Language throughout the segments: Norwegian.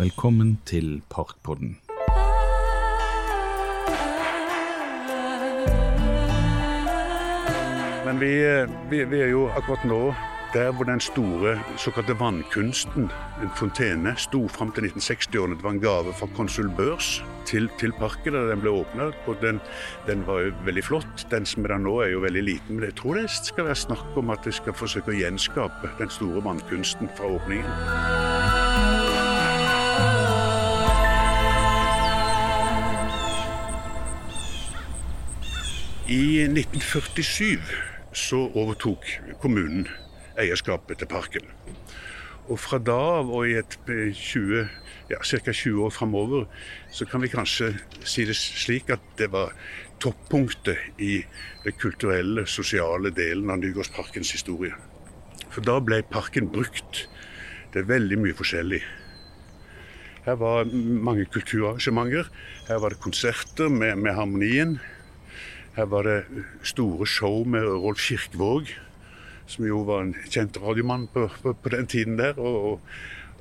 Velkommen til Parkpodden. Men vi, vi, vi er jo akkurat nå der hvor den store såkalte vannkunsten, en fontene, sto fram til 1960-årene. Det var en gave fra konsul Børs til, til parken da den ble åpna. Og den, den, var jo veldig flott. Den som er der nå er jo veldig liten. Men jeg tror det skal være snakk om at de skal forsøke å gjenskape den store vannkunsten fra åpningen. 1947 så overtok kommunen eierskapet til parken. Og fra da av og i et 20, ja, ca. 20 år framover, så kan vi kanskje si det slik at det var toppunktet i den kulturelle, sosiale delen av Nygårdsparkens historie. For da ble parken brukt til veldig mye forskjellig. Her var mange kulturarrangementer. Her var det konserter med, med Harmonien. Her var det store show med Rolf Kirkvåg, som jo var en kjent radiomann på, på, på den tiden der. Og, og,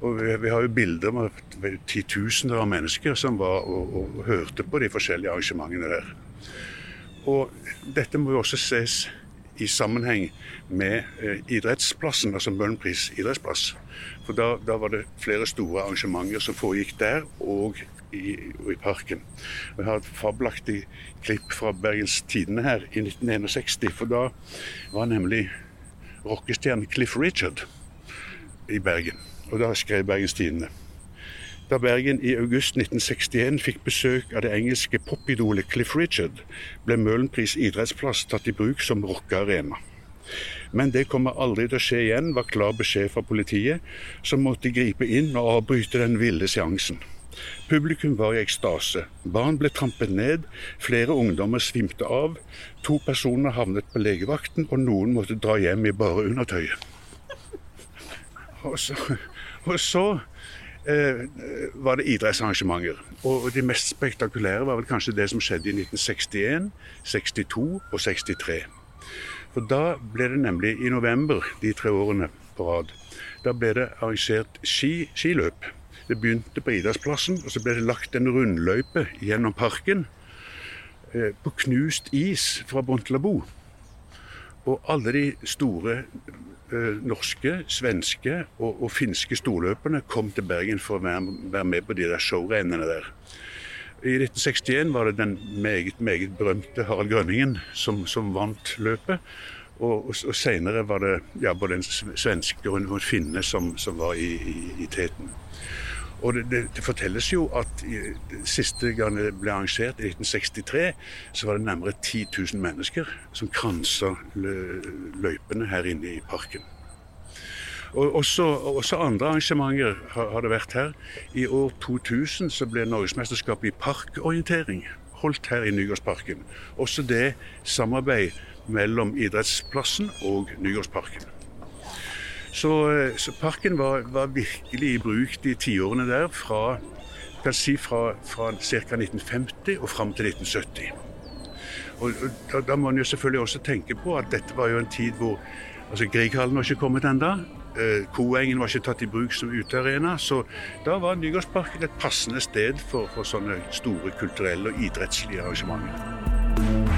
og vi, vi, har jo bilder med titusener av mennesker som var og, og, hørte på de forskjellige arrangementene der. Og dette må jo også ses i sammenheng med eh, idrettsplassen, altså Møhlenpris idrettsplass. For da, da, var det flere store arrangementer som foregikk der og i, og i parken. Og jeg har et fabelaktig klipp fra Bergens Tidende her i 1961. For da var nemlig rockestjernen Cliff Richard i Bergen. Og da skrev Bergens Tidende. Da Bergen i august 1961 fikk besøk av det engelske popidolet Cliff Richard, ble Møhlenpris idrettsplass tatt i bruk som rockearena. Men det kommer aldri til å skje igjen, var klar beskjed fra politiet, som måtte gripe inn og avbryte den ville seansen. Publikum var i ekstase. Barn ble trampet ned, flere ungdommer svimte av. To personer havnet på legevakten, og noen måtte dra hjem i bare undertøyet. Og så, og så eh, var det idrettsarrangementer. Og de mest spektakulære var vel kanskje det som skjedde i 1961, 62 og 63. For da ble det nemlig i november, de tre årene på rad, da ble det arrangert ski, skiløp det begynte på idrettsplassen, og så ble det lagt en rundløype gjennom parken eh, på knust is fra Bontlabo. Og alle de store eh, norske, svenske og, og, finske storløperne kom til Bergen for å være, være med på de der showrennene der. I 1961 var det den meget, meget berømte Harald Grønningen som, som vant løpet. Og, og, og senere var det ja, både en svenske og en, finne som, som var i, i, i teten. Og det, det, det, fortelles jo at i, siste gang det ble arrangert, i 1963, så var det nærmere 10 000 mennesker som kransa løypene her inne i parken. Og også, også andre arrangementer har, har, det vært her. I år 2000 så ble Norgesmesterskapet i parkorientering holdt her i Nygårdsparken. Også det samarbeid mellom idrettsplassen og Nygårdsparken. Så, eh, så parken var, var, virkelig i bruk de tiårene der, fra, si fra, fra ca. 1950 og fram til 1970. Og, og da, da, må man jo selvfølgelig også tenke på at dette var jo en tid hvor altså Grieghallen var ikke kommet ennå. Eh, Koengen var ikke tatt i bruk som utearena, så da var Nygårdsparken et passende sted for, for sånne store kulturelle og idrettslige arrangementer.